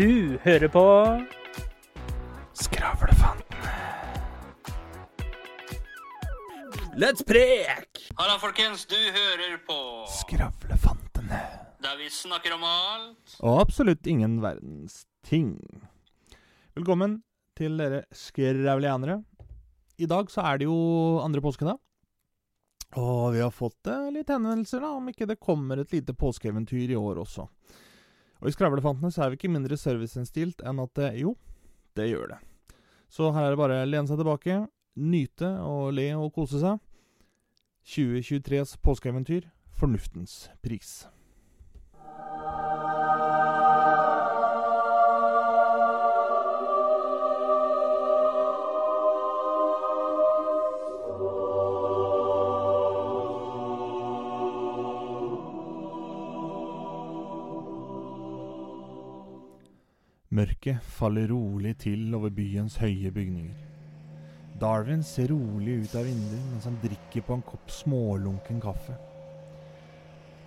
Du hører på Skravlefantene. Let's prek! Halla, folkens. Du hører på Skravlefantene. Der vi snakker om alt. Og absolutt ingen verdens ting. Velkommen til dere skravlianere. I dag så er det jo andre påskedag. Og vi har fått eh, litt henvendelser da, om ikke det kommer et lite påskeeventyr i år også. Og i Skravlefantene så er vi ikke mindre serviceinnstilt enn at jo, det gjør det. Så her er det bare å lene seg tilbake, nyte og le og kose seg. 2023s påskeeventyr, fornuftens pris. Mørket faller rolig til over byens høye bygninger. Darwin ser rolig ut av vinduet mens han drikker på en kopp smålunken kaffe.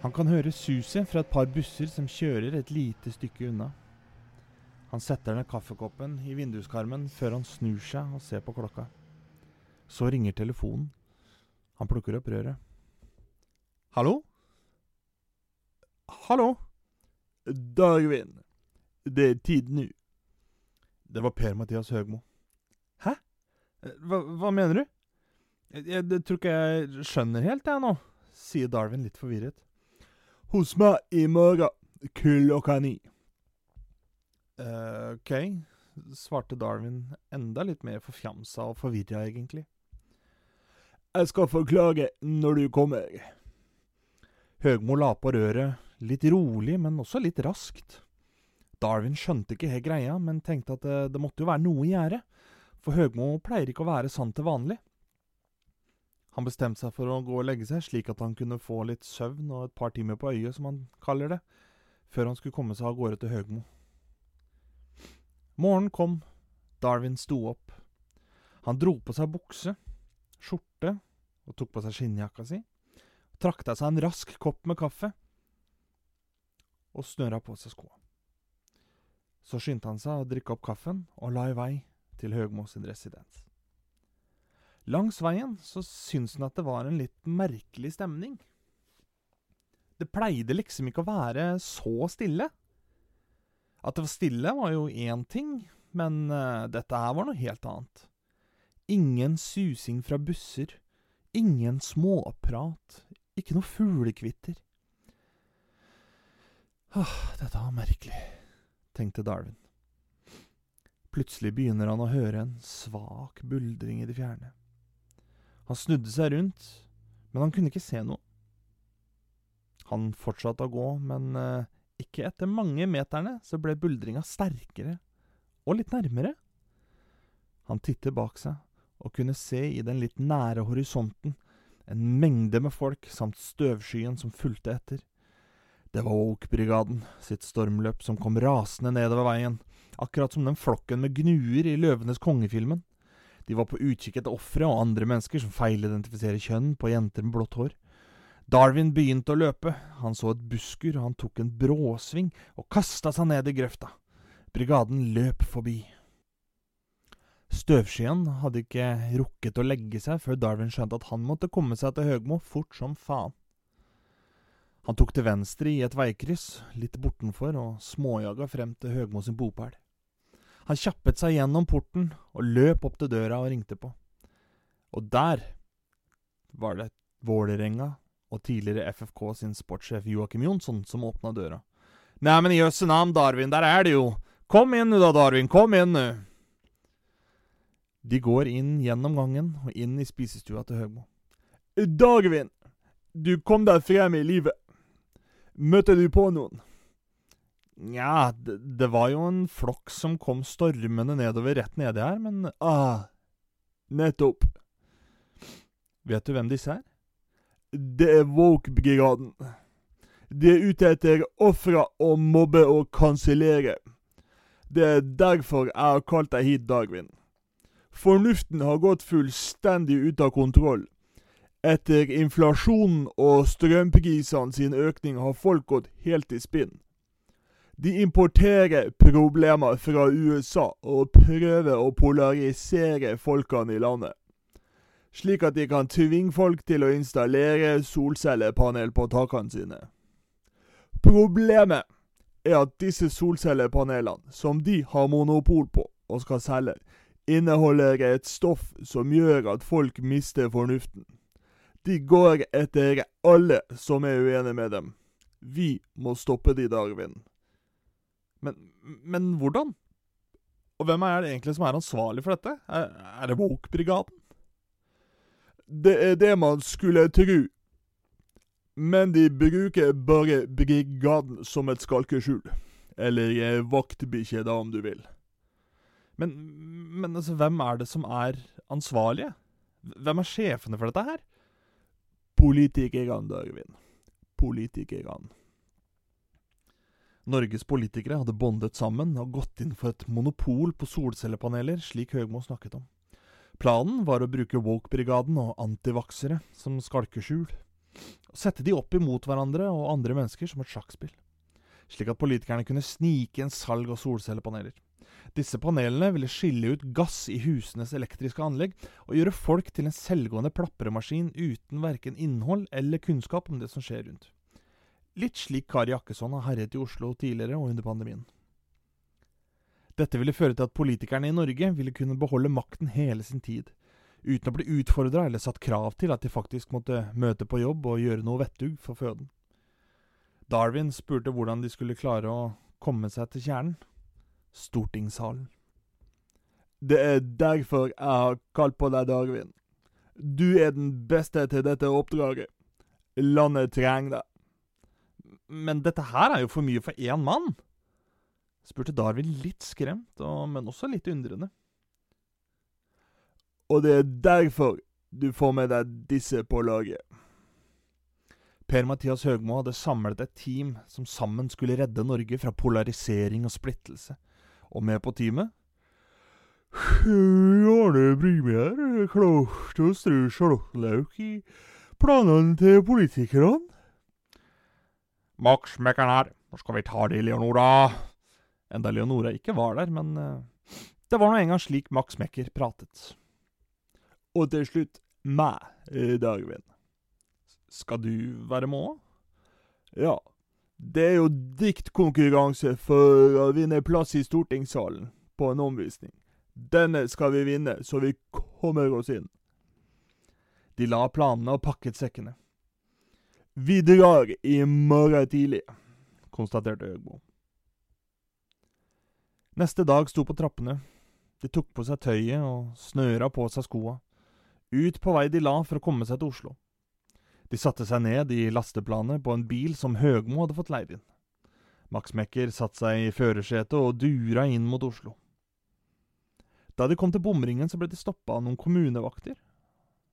Han kan høre suset fra et par busser som kjører et lite stykke unna. Han setter ned kaffekoppen i vinduskarmen før han snur seg og ser på klokka. Så ringer telefonen. Han plukker opp røret. Hallo? Hallo? Darwin. Det er tid nå. Det var Per-Mathias Høgmo. Hæ? Hva, hva mener du? Jeg, jeg, jeg tror ikke jeg skjønner helt, jeg nå, sier Darwin litt forvirret. Hos meg i morgen klokka ni. Uh, OK, svarte Darwin enda litt mer forfjamsa og forvirra, egentlig. Jeg skal forklage når du kommer. Høgmo la på røret, litt rolig, men også litt raskt. Darwin skjønte ikke helt greia, men tenkte at det, det måtte jo være noe i gjære, for Høgmo pleier ikke å være sånn til vanlig. Han bestemte seg for å gå og legge seg, slik at han kunne få litt søvn og et par timer på øyet, som han kaller det, før han skulle komme seg av gårde til Høgmo. Morgenen kom, Darwin sto opp. Han dro på seg bukse, skjorte og tok på seg skinnjakka si, trakta seg en rask kopp med kaffe og snøra på seg skoa. Så skyndte han seg å drikke opp kaffen og la i vei til Høgmo sin residens. Langs veien så syntes han at det var en litt merkelig stemning. Det pleide liksom ikke å være så stille. At det var stille, var jo én ting, men uh, dette her var noe helt annet. Ingen susing fra busser, ingen småprat, ikke noe fuglekvitter. Åh, dette var merkelig, tenkte Darwin. Plutselig begynner han å høre en svak buldring i det fjerne. Han snudde seg rundt, men han kunne ikke se noe. Han fortsatte å gå, men eh, ikke etter mange meterne så ble buldringa sterkere og litt nærmere. Han tittet bak seg og kunne se i den litt nære horisonten en mengde med folk samt støvskyen som fulgte etter. Det var Oak-brigaden sitt stormløp som kom rasende nedover veien, akkurat som den flokken med gnuer i Løvenes kongefilmen. De var på utkikk etter ofre og andre mennesker som feilidentifiserer kjønn på jenter med blått hår. Darwin begynte å løpe, han så et buskur, han tok en bråsving og kasta seg ned i grøfta. Brigaden løp forbi. Støvskyen hadde ikke rukket å legge seg før Darwin skjønte at han måtte komme seg til Høgmo fort som faen. Han tok til venstre i et veikryss, litt bortenfor, og småjaga frem til Høgmo sin bopæl. Han kjappet seg gjennom porten og løp opp til døra og ringte på. Og der var det Vålerenga og tidligere FFK sin sportssjef Joakim Jonsson som åpna døra. Neimen i jøsse navn, Darwin, der er det jo! Kom inn nu da, Darwin, kom inn nu! De går inn gjennom gangen og inn i spisestua til Høgmo. Darwin, du kom deg frem i livet. Møtte du på noen? Nja, det, det, var jo en flokk som kom stormende nedover rett nedi her, men ah, nettopp. Vet du hvem disse er? Det er Woke-brigaden. De er ute etter ofre å mobbe og kansellere. Det er derfor jeg har kalt deg hit, Darwin. Fornuften har gått fullstendig ut av kontroll. Etter inflasjonen og strømprisene sin økning har folk gått helt i spinn. De importerer problemer fra USA og prøver å polarisere folkene i landet. Slik at de kan tvinge folk til å installere solcellepanel på takene sine. Problemet er at disse solcellepanelene, som de har monopol på og skal selge, inneholder et stoff som gjør at folk mister fornuften. De går etter alle som er uenige med dem. Vi må stoppe de, Darwin. Men, men hvordan? Og hvem er det egentlig som er ansvarlig for dette? Er, er det Woke-brigaden? Det er det man skulle tru. Men de bruker bare brigaden som et skalkeskjul. Eller eh, vaktbikkje, da, om du vil. Men, men altså, hvem er det som er ansvarlige? Hvem er sjefene for dette her? Politikerne, Darwin. Politikerne. Norges politikere hadde bondet sammen og gått inn for et monopol på solcellepaneler, slik Høgmo snakket om. Planen var å bruke Woke-brigaden og antivaksere som skalkeskjul. Og sette de opp imot hverandre og andre mennesker som et sjakkspill. Slik at politikerne kunne snike inn salg av solcellepaneler. Disse panelene ville skille ut gass i husenes elektriske anlegg og gjøre folk til en selvgående plapremaskin uten verken innhold eller kunnskap om det som skjer rundt. Litt slik Kari Jakkesson har herjet i Oslo tidligere og under pandemien. Dette ville føre til at politikerne i Norge ville kunne beholde makten hele sin tid, uten å bli utfordra eller satt krav til at de faktisk måtte møte på jobb og gjøre noe vettug for føden. Darwin spurte hvordan de skulle klare å komme seg til kjernen. Stortingssalen. Det er derfor jeg har kalt på deg, Darwin. Du er den beste til dette oppdraget. Landet trenger deg. Men dette her er jo for mye for én mann? spurte Darwin litt skremt, men også litt undrende. Og det er derfor du får med deg disse på laget. Per-Mathias Høgmo hadde samlet et team som sammen skulle redde Norge fra polarisering og splittelse. Og med på teamet Arne Brimi her, klart å strø sjalottløk i planene til politikerne. Max Mekkern her. Nå skal vi ta det, Leonora. Enda Leonora ikke var der, men uh, det var nå engang slik Max Mekker pratet. Og til slutt meg, Dagvin. Skal du være med òg? Ja. Det er jo diktkonkurranse for å vinne plass i stortingssalen på en omvisning. Denne skal vi vinne, så vi kommer oss inn. De la planene og pakket sekkene. Vi drar i morgen tidlig, konstaterte Høgmo. Neste dag sto på trappene. De tok på seg tøyet og snøra på seg skoa. Ut på vei de la for å komme seg til Oslo. De satte seg ned i lasteplanet på en bil som Høgmo hadde fått leid inn. Max Mekker satte seg i førersetet og dura inn mot Oslo. Da de kom til bomringen, så ble de stoppa av noen kommunevakter.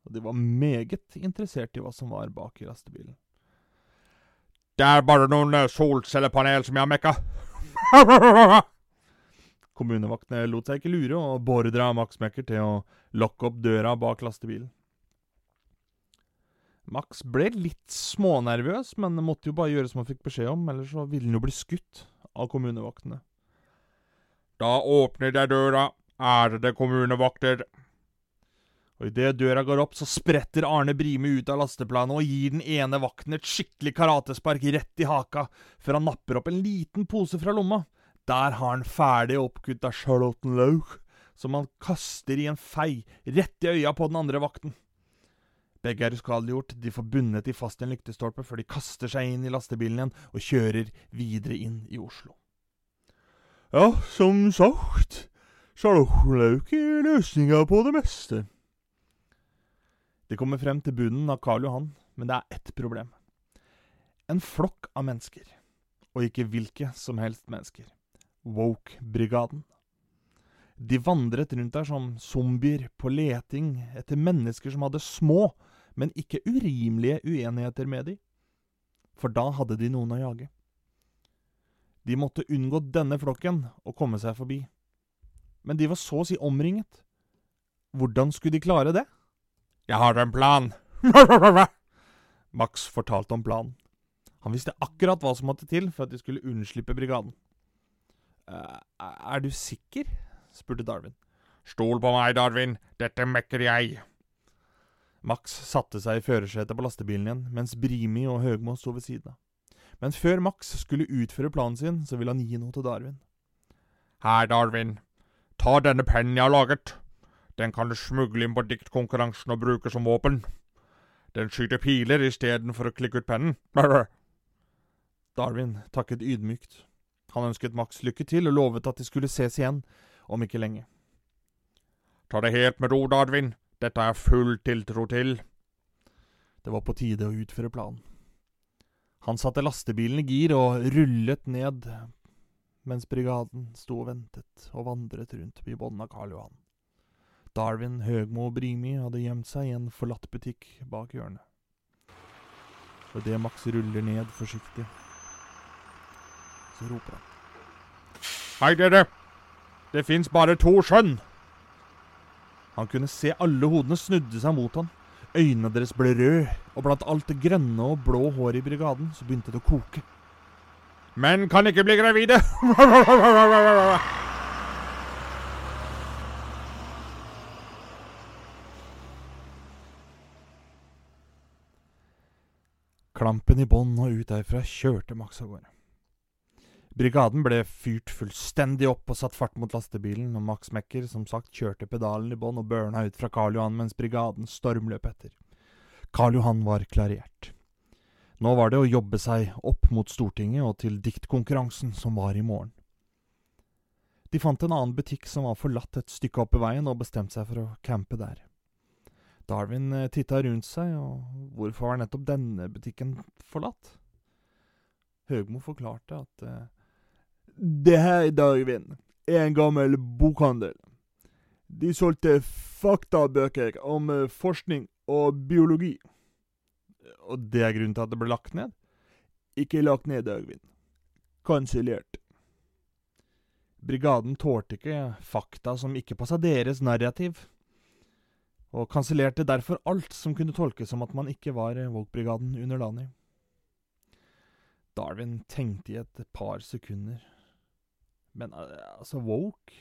Og de var meget interessert i hva som var bak i lastebilen. Det er bare noen eh, solcellepanel som jeg har mekka. Kommunevaktene lot seg ikke lure og beordra Max Mekker til å lokke opp døra bak lastebilen. Max ble litt smånervøs, men måtte jo bare gjøre som han fikk beskjed om, ellers så ville han jo bli skutt av kommunevaktene. Da åpner jeg døra, ærede kommunevakter. Og idet døra går opp, så spretter Arne Brime ut av lasteplanet og gir den ene vakten et skikkelig karatespark rett i haka, før han napper opp en liten pose fra lomma. Der har han ferdig oppkutta charlottenløk, som han kaster i en fei rett i øya på den andre vakten. Begge er uskadeliggjort, de får bundet de fast i en lyktestolpe før de kaster seg inn i lastebilen igjen og kjører videre inn i Oslo. Ja, som sagt, så er løsninga på det meste. De kommer frem til bunnen av Karl Johan, men det er ett problem. En flokk av mennesker, og ikke hvilke som helst mennesker. Woke-brigaden. De vandret rundt der som zombier på leting etter mennesker som hadde små, men ikke urimelige uenigheter med de. For da hadde de noen å jage. De måtte unngå denne flokken og komme seg forbi. Men de var så å si omringet. Hvordan skulle de klare det? Jeg har en plan. Max fortalte om planen. Han visste akkurat hva som måtte til for at de skulle unnslippe brigaden. Eh, er du sikker? spurte Darwin. Stol på meg, Darwin. Dette mekker jeg. Max satte seg i førersetet på lastebilen igjen, mens Brimi og Høgmo sto ved siden av. Men før Max skulle utføre planen sin, så ville han gi noe til Darwin. Her, Darwin. Ta denne pennen jeg har laget. Den kan du smugle inn på diktkonkurransen og bruke som våpen. Den skyter piler istedenfor å klikke ut pennen. Darwin takket ydmykt. Han ønsket Max lykke til og lovet at de skulle ses igjen om ikke lenge. Ta det helt med ro, Darwin. Dette har jeg full tiltro til. Det var på tide å utføre planen. Han satte lastebilen i gir og rullet ned, mens brigaden sto og ventet og vandret rundt i bunnen av Karl Johan. Darwin, Høgmo og Brimi hadde gjemt seg i en forlatt butikk bak hjørnet. Og idet Max ruller ned forsiktig, så roper han. Hei, dere. Det fins bare to skjønn. Han kunne se alle hodene snudde seg mot han. Øynene deres ble røde, og blant alt det grønne og blå håret i brigaden så begynte det å koke. Menn kan ikke bli gravide. Klampen i bånn og ut derfra kjørte Max av gårde. Brigaden ble fyrt fullstendig opp og satt fart mot lastebilen, og Max Mekker som sagt kjørte pedalen i bånn og børna ut fra Karl Johan mens brigaden stormløp etter. Karl Johan var klarert. Nå var det å jobbe seg opp mot Stortinget og til diktkonkurransen som var i morgen. De fant en annen butikk som var forlatt et stykke opp i veien, og bestemte seg for å campe der. Darwin eh, titta rundt seg, og hvorfor var nettopp denne butikken forlatt? Høgmo forklarte at eh, det her, Darwin, er en gammel bokhandel. De solgte faktabøker om eh, forskning og biologi. Og det er grunnen til at det ble lagt ned? Ikke lagt ned, Darwin. Kansellert. Brigaden tålte ikke fakta som ikke passa deres narrativ, og kansellerte derfor alt som kunne tolkes som at man ikke var Woke-brigaden underdanig. Darwin tenkte i et par sekunder. Men altså, woke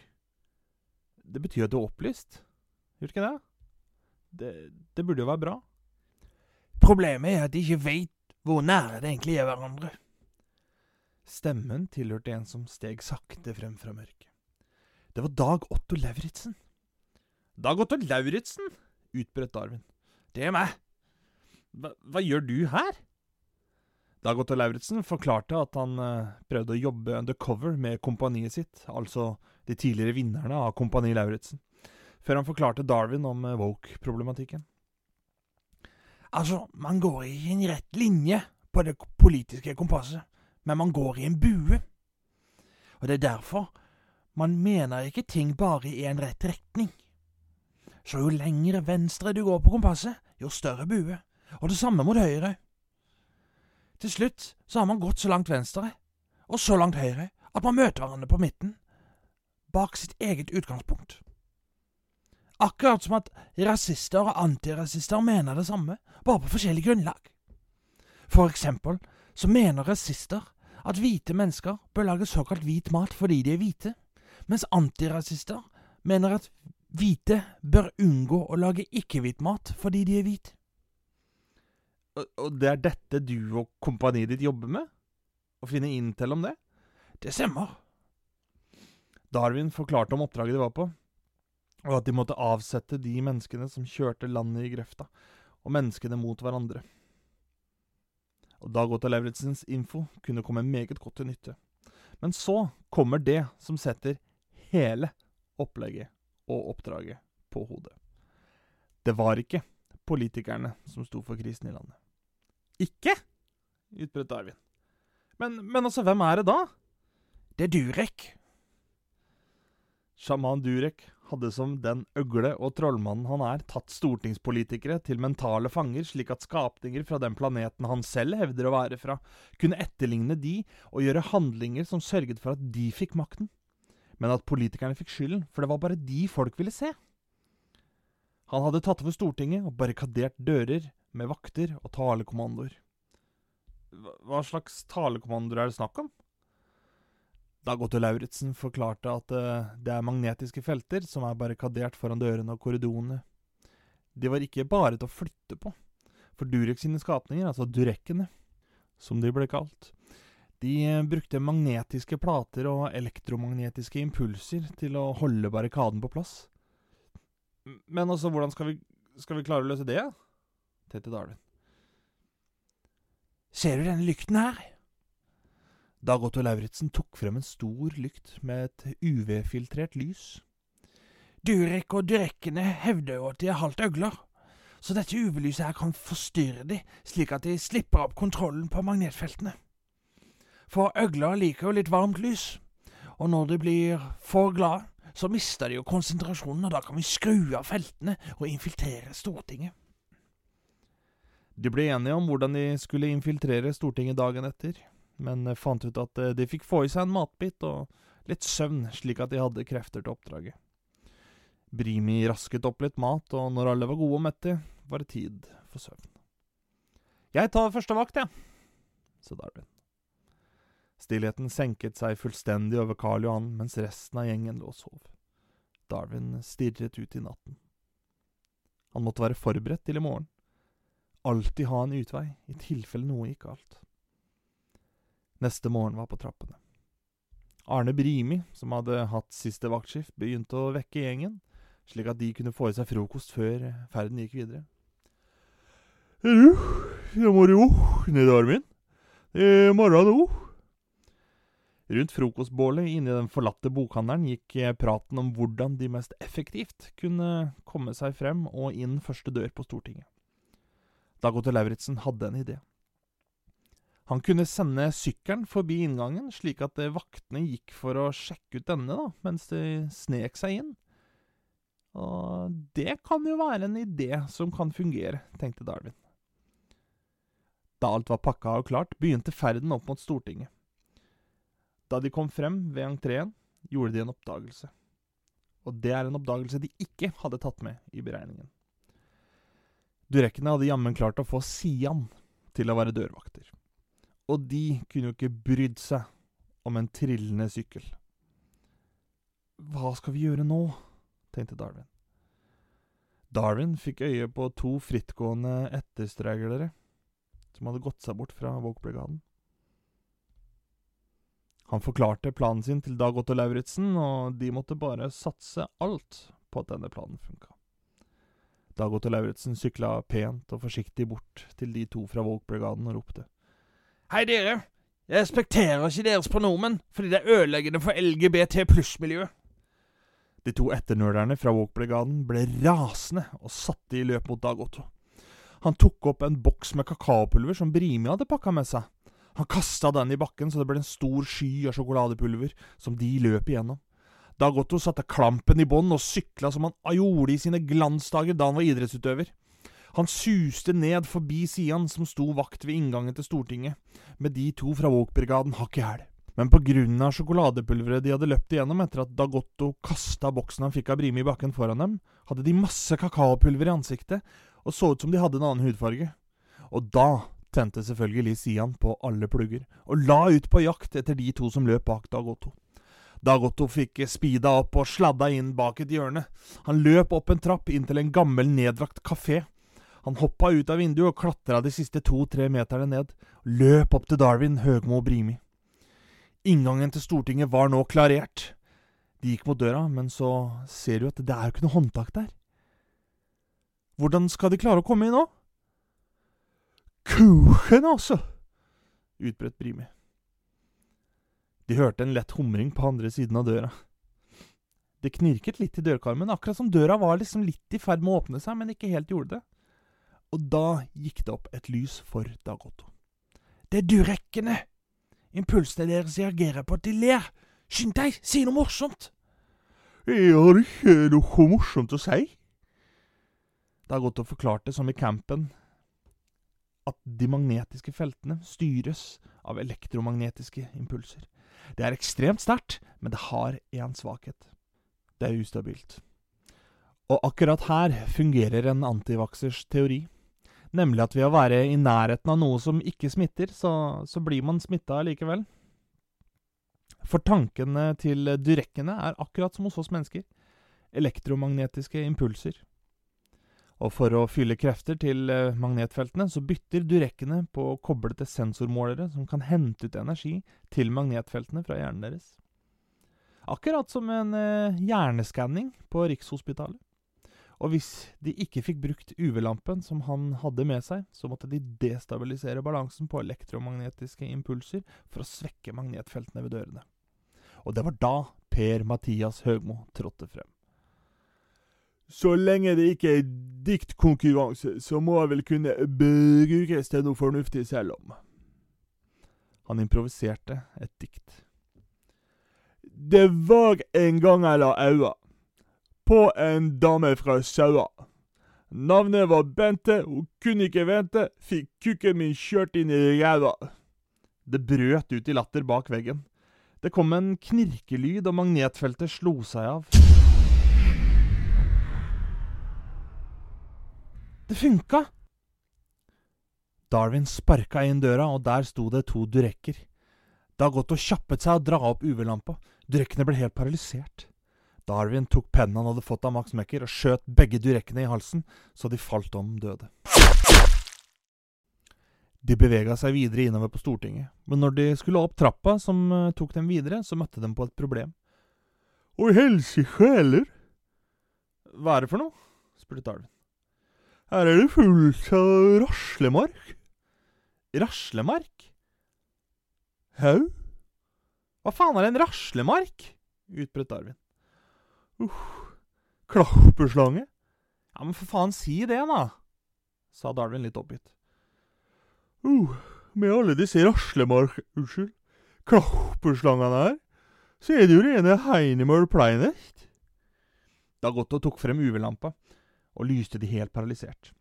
Det betyr at du er opplyst. Gjør det ikke det? det? Det burde jo være bra. Problemet er at de ikke veit hvor nære det egentlig er hverandre. Stemmen tilhørte en som steg sakte frem fra mørket. Det var Dag Otto Lauritzen. Dag Otto Lauritzen! utbrøt Darwin. Det er meg. Hva, hva gjør du her? Dag Otto Lauritzen forklarte at han eh, prøvde å jobbe undercover med kompaniet sitt, altså de tidligere vinnerne av Kompani Lauritzen, før han forklarte Darwin om eh, woke-problematikken. Altså, man går i en rett linje på det politiske kompasset, men man går i en bue. Og det er derfor man mener ikke ting bare i en rett retning. Så jo lengre venstre du går på kompasset, jo større bue. Og det samme mot høyre. Til slutt så har man gått så langt venstre, og så langt høyre, at man møter hverandre på midten, bak sitt eget utgangspunkt. Akkurat som at rasister og antirasister mener det samme, bare på forskjellig grunnlag. For eksempel så mener rasister at hvite mennesker bør lage såkalt hvit mat fordi de er hvite, mens antirasister mener at hvite bør unngå å lage ikke-hvit mat fordi de er hvite. Og, det er dette du og kompaniet ditt jobber med? Å finne intel om det? Det stemmer. Darwin forklarte om oppdraget de var på, og at de måtte avsette de menneskene som kjørte landet i grøfta, og menneskene mot hverandre. Og Dag Otto Lauritzens info kunne komme meget godt til nytte. Men så kommer det som setter hele opplegget og oppdraget på hodet. Det var ikke politikerne som sto for krisen i landet. Ikke? utbrøt Darwin. Men, men altså, hvem er det da? Det er Durek. Sjaman Durek hadde som den øgle og trollmannen han er, tatt stortingspolitikere til mentale fanger, slik at skapninger fra den planeten han selv hevder å være fra, kunne etterligne de og gjøre handlinger som sørget for at de fikk makten. Men at politikerne fikk skylden, for det var bare de folk ville se. Han hadde tatt over Stortinget og barrikadert dører med vakter og talekommandoer. Hva slags talekommandoer er det snakk om? Dag Otto Lauritzen forklarte at eh, det er magnetiske felter som er barrikadert foran dørene og korridorene. De var ikke bare til å flytte på, for Durek sine skapninger, altså durekkene, som de ble kalt, de eh, brukte magnetiske plater og elektromagnetiske impulser til å holde barrikaden på plass. Men altså, hvordan skal vi, skal vi klare å løse det? Tenkte Darwin. Ser du denne lykten her? Dag Otto Lauritzen tok frem en stor lykt med et UV-filtrert lys. Durek og durekkene hevder jo at de er halvt øgler, så dette UV-lyset her kan forstyrre de, slik at de slipper opp kontrollen på magnetfeltene. For øgler liker jo litt varmt lys, og når de blir for glade, så mister de jo konsentrasjonen, og da kan vi skru av feltene og infiltrere Stortinget. De ble enige om hvordan de skulle infiltrere Stortinget dagen etter, men eh, fant ut at eh, de fikk få i seg en matbit og litt søvn, slik at de hadde krefter til oppdraget. Brimi rasket opp litt mat, og når alle var gode og mette, var det tid for søvn. Jeg tar første vakt, jeg, ja, sa Darwin. Stillheten senket seg fullstendig over Karl Johan mens resten av gjengen lå og sov. Darwin stirret ut i natten. Han måtte være forberedt til i morgen alltid ha en utvei i tilfelle noe gikk galt. Neste morgen var på trappene. Arne Brimi, som hadde hatt siste vaktskift, begynte å vekke gjengen, slik at de kunne få i seg frokost før ferden gikk videre. Du, jeg må jo ned armen. I morgen nå. Rundt frokostbålet inne i den forlatte bokhandelen gikk praten om hvordan de mest effektivt kunne komme seg frem og inn første dør på Stortinget. Dag Otto Lauritzen hadde en idé. Han kunne sende sykkelen forbi inngangen, slik at eh, vaktene gikk for å sjekke ut denne, da, mens de snek seg inn. Og det kan jo være en idé som kan fungere, tenkte Darwin. Da alt var pakka og klart, begynte ferden opp mot Stortinget. Da de kom frem ved entreen, gjorde de en oppdagelse. Og det er en oppdagelse de ikke hadde tatt med i beregningen. Durekkene hadde jammen klart å få Sian til å være dørvakter. Og de kunne jo ikke brydd seg om en trillende sykkel. Hva skal vi gjøre nå? tenkte Darwin. Darwin fikk øye på to frittgående etterstreglere som hadde gått seg bort fra Vågbrigaden. Han forklarte planen sin til Dag Otto Lauritzen, og de måtte bare satse alt på at denne planen funka. Dag Otto Lauritzen sykla pent og forsiktig bort til de to fra Vågbrigaden og ropte. Hei, dere. Jeg respekterer ikke deres pronomen, fordi det er ødeleggende for LGBT pluss-miljøet. De to etternølerne fra Vågbrigaden ble rasende og satte i løp mot Dag Otto. Han tok opp en boks med kakaopulver som Brimi hadde pakka med seg. Han kasta den i bakken så det ble en stor sky av sjokoladepulver som de løp igjennom. Dag Otto satte klampen i bånn og sykla som han gjorde i sine glansdager da han var idrettsutøver. Han suste ned forbi Sian, som sto vakt ved inngangen til Stortinget, med de to fra Vågbrigaden hakk i hæl. Men på grunn av sjokoladepulveret de hadde løpt igjennom etter at Dagotto kasta boksen han fikk av Brimi i bakken foran dem, hadde de masse kakaopulver i ansiktet og så ut som de hadde en annen hudfarge. Og da tente selvfølgelig Sian på alle plugger, og la ut på jakt etter de to som løp bak Dag Otto. Dag Otto fikk speeda opp og sladda inn bak et hjørne. Han løp opp en trapp inn til en gammel, nedlagt kafé. Han hoppa ut av vinduet og klatra de siste to-tre meterne ned. Løp opp til Darwin, Høgmo og Brimi. Inngangen til Stortinget var nå klarert. De gikk mot døra, men så ser du at det er jo ikke noe håndtak der. Hvordan skal de klare å komme inn nå? Kuchen, altså! utbrøt Brimi. De hørte en lett humring på andre siden av døra. Det knirket litt i dørkarmen, akkurat som døra var liksom litt i ferd med å åpne seg, men ikke helt gjorde det. Og da gikk det opp et lys for Dag Otto. Det er durekkene. Impulsene deres reagerer på at de ler. Skynd deg, si noe morsomt. Jeg har ikke noe morsomt å si. Dag Otto forklarte, som i campen, at de magnetiske feltene styres av elektromagnetiske impulser. Det er ekstremt sterkt, men det har én svakhet. Det er ustabilt. Og akkurat her fungerer en antivaksers teori. Nemlig at ved å være i nærheten av noe som ikke smitter, så, så blir man smitta likevel. For tankene til dyrekkene er akkurat som hos oss mennesker. Elektromagnetiske impulser. Og for å fylle krefter til eh, magnetfeltene, så bytter durekkene på koblete sensormålere som kan hente ut energi til magnetfeltene fra hjernen deres. Akkurat som en eh, hjerneskanning på Rikshospitalet. Og hvis de ikke fikk brukt UV-lampen som han hadde med seg, så måtte de destabilisere balansen på elektromagnetiske impulser for å svekke magnetfeltene ved dørene. Og det var da Per-Mathias Høgmo trådte frem. Så lenge det ikke er diktkonkurranse, så må jeg vel kunne brukes til noe fornuftig selv om. Han improviserte et dikt. Det var en gang jeg la øya på en dame fra Saua. Navnet var Bente, hun kunne ikke vente, fikk kukken min kjørt inn i ræva. Det brøt ut i latter bak veggen. Det kom en knirkelyd, og magnetfeltet slo seg av. Det funka! Darwin sparka inn døra, og der sto det to durekker. Det har gått og kjappet seg å dra opp UV-lampa. Durekkene ble helt paralysert. Darwin tok pennen han hadde fått av Max Mekker, og skjøt begge durekkene i halsen, så de falt om døde. De bevega seg videre innover på Stortinget, men når de skulle opp trappa som uh, tok dem videre, så møtte de på et problem. Å helsike heller! Hva er det for noe? spurte Darwin. Her er det fullt av raslemark. Raslemark? Hau? Hva faen er en raslemark? utbrøt Darwin. Uff, klapperslange? Ja, men for faen, si det, da, sa Darwin litt oppgitt. Uh, med alle disse raslemark... Unnskyld. Klapperslangene her, så er det jo rene Heinemal Pleinest. Dagotto tok frem UV-lampa og lyste de helt paralysert.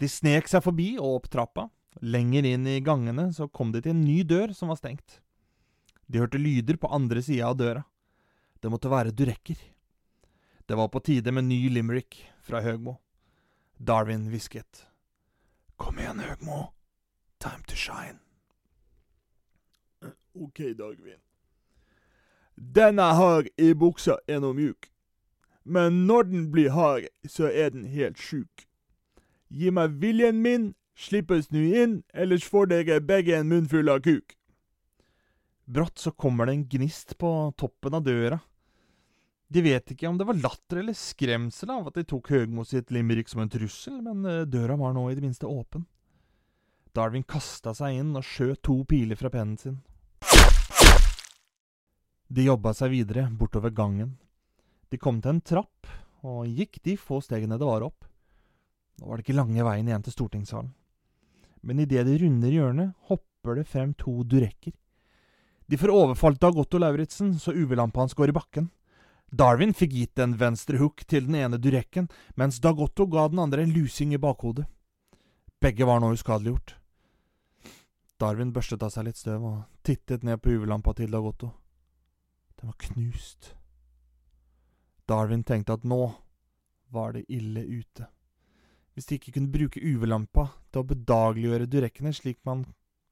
De snek seg forbi og opp trappa. Lenger inn i gangene så kom de til en ny dør som var stengt. De hørte lyder på andre sida av døra. Det måtte være durekker. Det var på tide med ny limerick fra Høgmo. Darwin hvisket. Kom igjen, Høgmo. Time to shine. Ok, Darwin. Den her i buksa, er nå mjuk. Men når den blir hard, så er den helt sjuk. Gi meg viljen min, slippes nu inn, ellers får dere begge en munnfull av kuk. Brått så kommer det en gnist på toppen av døra. De vet ikke om det var latter eller skremsel av at de tok Høgmo sitt limerick som en trussel, men eh, døra var nå i det minste åpen. Darwin kasta seg inn og skjøt to piler fra pennen sin. De jobba seg videre bortover gangen. De kom til en trapp, og gikk de få stegene det var opp. Nå var det ikke lange veien igjen til stortingssalen. Men idet de runder hjørnet, hopper det frem to durekker. De får overfalt av Gotto Lauritzen, så UV-lampa hans går i bakken. Darwin fikk gitt en venstre hook til den ene durekken, mens Dagotto ga den andre en lusing i bakhodet. Begge var nå uskadeliggjort. Darwin børstet av seg litt støv og tittet ned på UV-lampa til Dagotto. Den var knust. Darwin tenkte at nå var det ille ute. Hvis de ikke kunne bruke UV-lampa til å bedageliggjøre durekkene slik man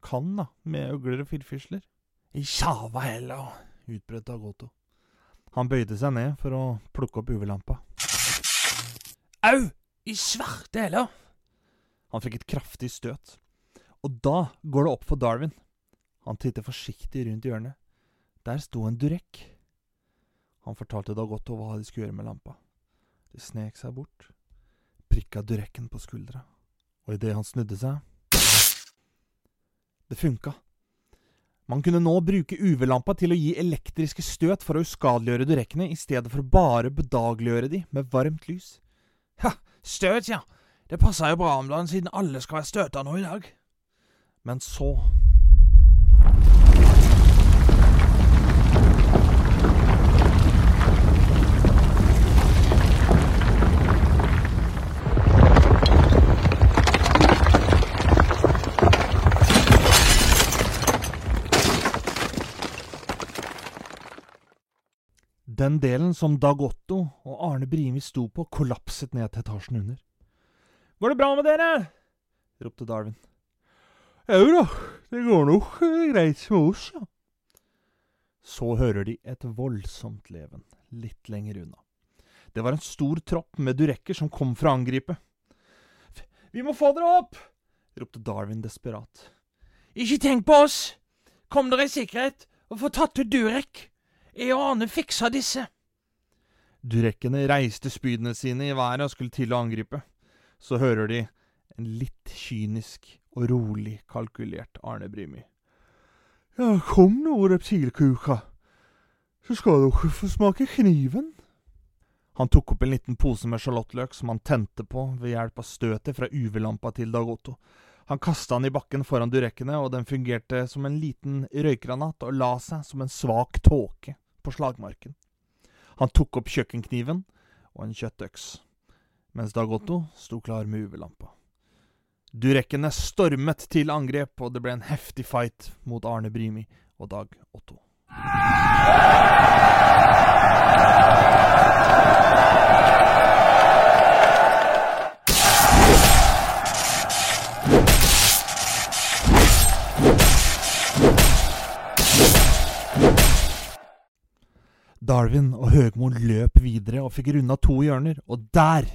kan da, med øgler og firfisler. I sjava heller, utbrøt Agoto. Han bøyde seg ned for å plukke opp UV-lampa. Au! I svarte heller! Han fikk et kraftig støt. Og da går det opp for Darwin. Han titter forsiktig rundt hjørnet. Der sto en durekk. Han fortalte Dagotto hva de skulle gjøre med lampa. De snek seg bort, prikka durekken på skuldra, og idet han snudde seg Det funka. Man kunne nå bruke UV-lampa til å gi elektriske støt for å uskadeliggjøre durekkene, i stedet for bare bedagliggjøre de med varmt lys. Ha, støt, ja. Det passer jo bra om dagen, siden alle skal være støta nå i dag. Men så Den delen som Dag Otto og Arne Brimi sto på, kollapset ned til etasjen under. Går det bra med dere? ropte Darwin. Jau da, det går nok greit med oss, ja. Så hører de et voldsomt leven litt lenger unna. Det var en stor tropp med durekker som kom for å angripe. Vi må få dere opp! ropte Darwin desperat. Ikke tenk på oss! Kom dere i sikkerhet og få tatt ut Durek. Jeg fiksa disse. Durekkene reiste spydene sine i været og skulle til å angripe. Så hører de en litt kynisk og rolig kalkulert Arne Brimi. Ja, kom nå, reptilkuka. Så skal dere få smake kniven. Han tok opp en liten pose med sjalottløk som han tente på ved hjelp av støtet fra UV-lampa til Dag Otto. Han kasta den i bakken foran durekkene, og den fungerte som en liten røykgranat og la seg som en svak tåke på slagmarken. Han tok opp kjøkkenkniven og en kjøttøks, mens Dag Otto sto klar med UV-lampa. Durekkene stormet til angrep, og det ble en heftig fight mot Arne Brimi og Dag Otto. Darwin og Høgmo løp videre og fikk runda to hjørner, og der,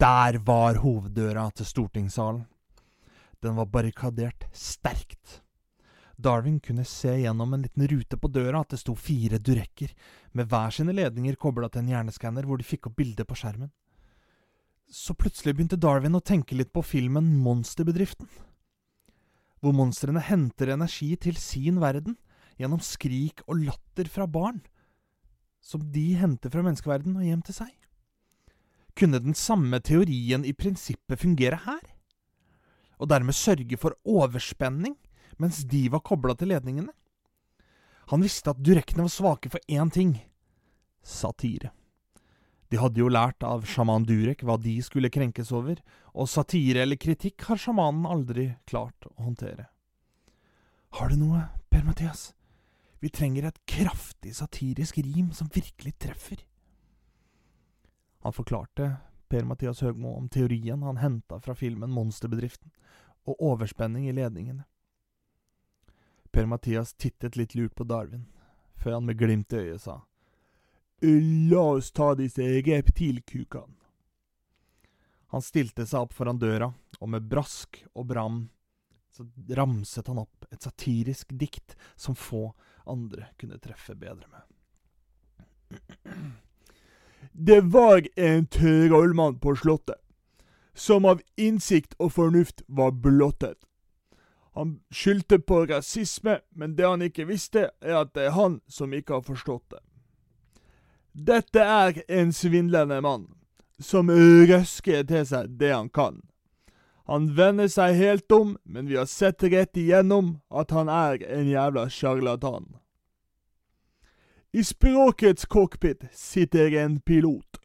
der var hoveddøra til stortingssalen. Den var barrikadert sterkt. Darwin kunne se gjennom en liten rute på døra at det sto fire durekker, med hver sine ledninger kobla til en hjerneskanner hvor de fikk opp bildet på skjermen. Så plutselig begynte Darwin å tenke litt på filmen Monsterbedriften, hvor monstrene henter energi til sin verden gjennom skrik og latter fra barn som de henter fra menneskeverden og hjem til seg. Kunne den samme teorien i prinsippet fungere her? Og dermed sørge for overspenning mens de var kobla til ledningene? Han visste at durekkene var svake for én ting satire. De hadde jo lært av sjaman Durek hva de skulle krenkes over, og satire eller kritikk har sjamanen aldri klart å håndtere. Har du noe, Per-Mathias? Vi trenger et kraftig satirisk rim som virkelig treffer. Han forklarte Per-Mathias Høgmo om teorien han henta fra filmen Monsterbedriften, og overspenning i ledningene. Per-Mathias tittet litt lurt på Darwin, før han med glimt i øyet sa La oss ta disse reptilkukene. Han stilte seg opp foran døra, og med brask og bram så ramset han opp et satirisk dikt som få andre kunne treffe bedre med. Det var en trollmann på slottet, som av innsikt og fornuft var blottet. Han skyldte på rasisme, men det han ikke visste, er at det er han som ikke har forstått det. Dette er en svindlende mann, som røsker til seg det han kan. Han vender seg helt om, men vi har sett rett igjennom at han er en jævla sjarlatan. I språkets cockpit sitter en pilot,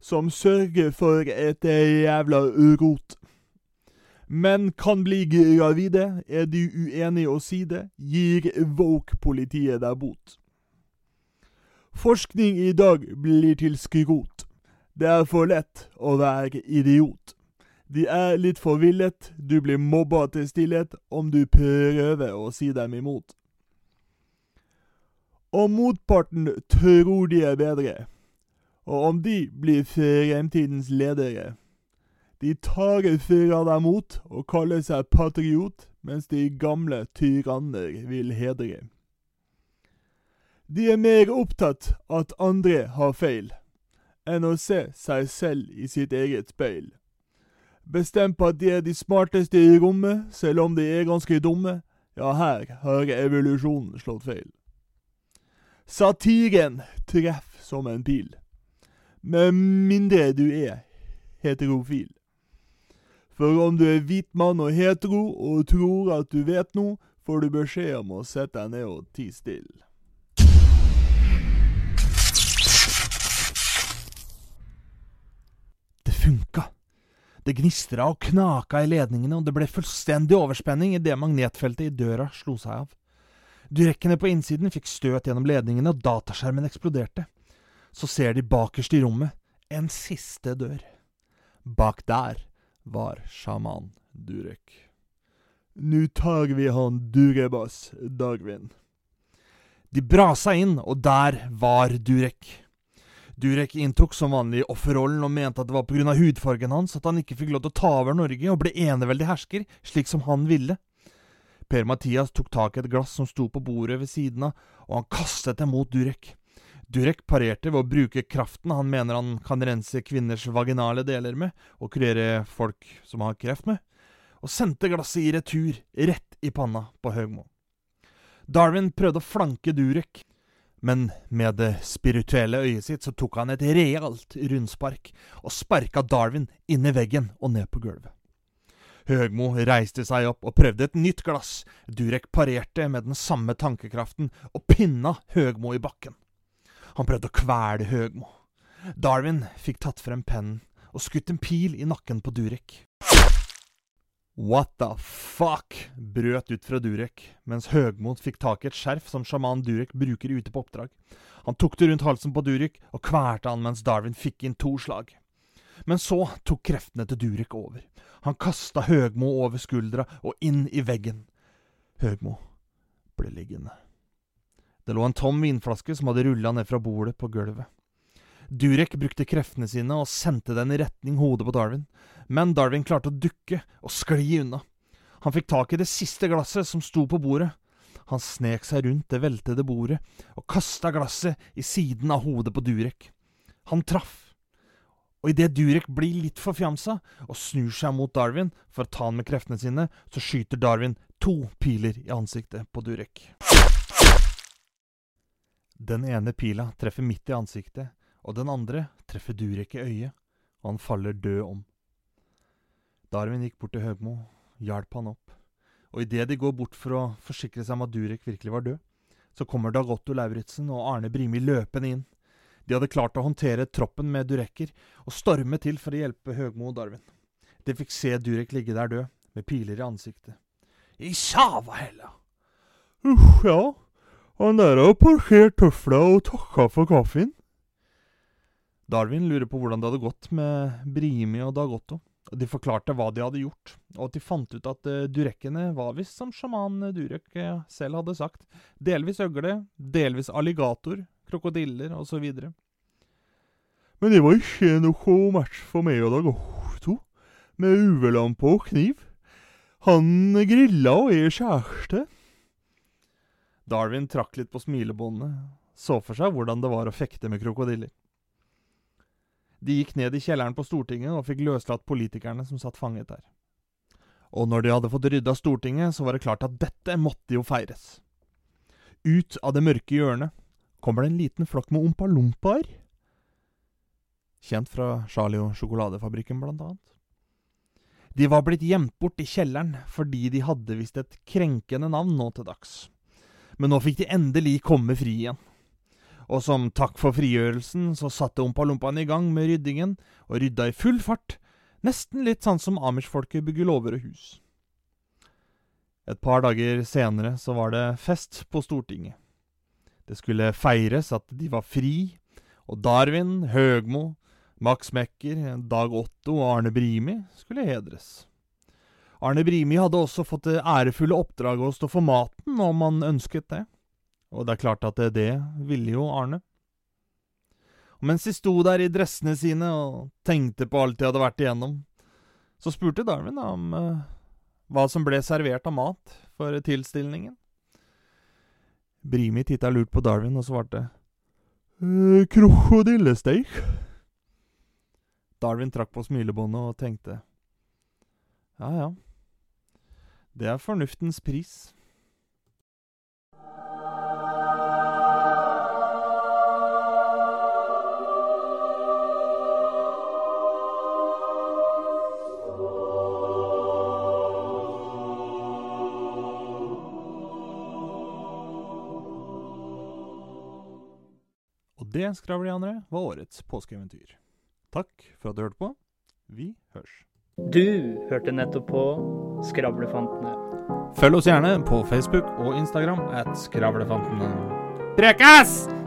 som sørger for et jævla urot. Menn kan bli gravide, er de uenige å si det, gir woke-politiet der bot. Forskning i dag blir til skrot. Det er for lett å være idiot. De er litt forvillet, du blir mobba til stillhet om du prøver å si dem imot. Og motparten tror de er bedre, og om de blir fremtidens ledere. De tar fra deg mot og kaller seg patriot, mens de gamle tyranner vil hedre. De er mer opptatt at andre har feil, enn å se seg selv i sitt eget speil. Bestemt på at de er de smarteste i rommet, selv om de er ganske dumme. Ja, her har evolusjonen slått feil. Satiren treff som en pil. Med mindre du er heterofil. For om du er hvit mann og hetero og tror at du vet noe, får du beskjed om å sette deg ned og tie stille. Det funka! Det gnistra og knaka i ledningene, og det ble fullstendig overspenning idet magnetfeltet i døra slo seg av. Durekkene på innsiden fikk støt gjennom ledningene, og dataskjermen eksploderte. Så ser de bakerst i rommet en siste dør. Bak der var sjaman Durek. Nu tar vi han Durebas, Dagvin. De brasa inn, og der var Durek. Durek inntok som vanlig offerrollen og mente at det var pga. hudfargen hans at han ikke fikk lov til å ta over Norge og ble eneveldig hersker, slik som han ville. Per-Mathias tok tak i et glass som sto på bordet ved siden av, og han kastet det mot Durek. Durek parerte ved å bruke kraften han mener han kan rense kvinners vaginale deler med, og kurere folk som har kreft med, og sendte glasset i retur, rett i panna på Høgmo. Darwin prøvde å flanke Durek, men med det spirituelle øyet sitt så tok han et realt rundspark og sparka Darwin inn i veggen og ned på gulvet. Høgmo reiste seg opp og prøvde et nytt glass. Durek parerte med den samme tankekraften og pinna Høgmo i bakken. Han prøvde å kvele Høgmo. Darwin fikk tatt frem pennen og skutt en pil i nakken på Durek. What the fuck? brøt ut fra Durek, mens Høgmot fikk tak i et skjerf som sjaman Durek bruker ute på oppdrag. Han tok det rundt halsen på Durek og kvalte han mens Darwin fikk inn to slag. Men så tok kreftene til Durek over. Han kasta Høgmo over skuldra og inn i veggen. Høgmo ble liggende. Det lå en tom vinflaske som hadde rulla ned fra bordet på gulvet. Durek brukte kreftene sine og sendte den i retning hodet på Darwin, men Darwin klarte å dukke og skli unna. Han fikk tak i det siste glasset som sto på bordet. Han snek seg rundt det veltede bordet og kasta glasset i siden av hodet på Durek. Han traff, og idet Durek blir litt forfjamsa og snur seg mot Darwin for å ta han med kreftene sine, så skyter Darwin to piler i ansiktet på Durek. Den ene pila treffer midt i ansiktet, og den andre treffer Durek i øyet, og han faller død om. Darwin gikk bort til Høgmo, hjalp han opp, og idet de går bort for å forsikre seg om at Durek virkelig var død, så kommer Dag Otto Lauritzen og Arne Brimi løpende inn. De hadde klart å håndtere troppen med durekker, og storme til for å hjelpe Høgmo og Darwin. De fikk se Durek ligge der død, med piler i ansiktet. I sava heller. Uff, ja. Han der har parkert tøfla og takka for kaffen. Darwin lurer på hvordan det hadde gått med Brimi og Dag Otto. De forklarte hva de hadde gjort, og at de fant ut at uh, durekkene var visst som sjaman Durek uh, selv hadde sagt. Delvis øgle, delvis alligator, krokodiller osv. Men det var ikke noe match for meg og Dag Otto, med UV-lampe og kniv. Han grilla og er kjæreste. Darwin trakk litt på smilebåndet, så for seg hvordan det var å fekte med krokodiller. De gikk ned i kjelleren på Stortinget og fikk løslatt politikerne som satt fanget der. Og når de hadde fått rydda Stortinget, så var det klart at dette måtte jo feires. Ut av det mørke hjørnet kommer det en liten flokk med ompa-lompaer. Kjent fra Charlie og sjokoladefabrikken, blant annet. De var blitt gjemt bort i kjelleren fordi de hadde visst et krenkende navn nå til dags. Men nå fikk de endelig komme fri igjen. Og som takk for frigjørelsen så satte Ompa-Lompaen i gang med ryddingen, og rydda i full fart, nesten litt sånn som amish-folket bygger låver og hus. Et par dager senere så var det fest på Stortinget. Det skulle feires at de var fri, og Darwin, Høgmo, Max Mekker, Dag Otto og Arne Brimi skulle hedres. Arne Brimi hadde også fått det ærefulle oppdraget å stå for maten om han ønsket det. Og det er klart at det, det ville jo Arne. Og mens de sto der i dressene sine og tenkte på alt de hadde vært igjennom, så spurte Darwin om eh, hva som ble servert av mat for tilstilningen. Brimi titta lurt på Darwin og svarte eh, krokodillesteik. Darwin trakk på smilebåndet og tenkte ja ja, det er fornuftens pris. Og det, skravlianere, var årets påskeeventyr. Takk for at du hørte på. Vi hørs. Du hørte nettopp på Skravlefantene. Følg oss gjerne på Facebook og Instagram at Skravlefantene. Prekas!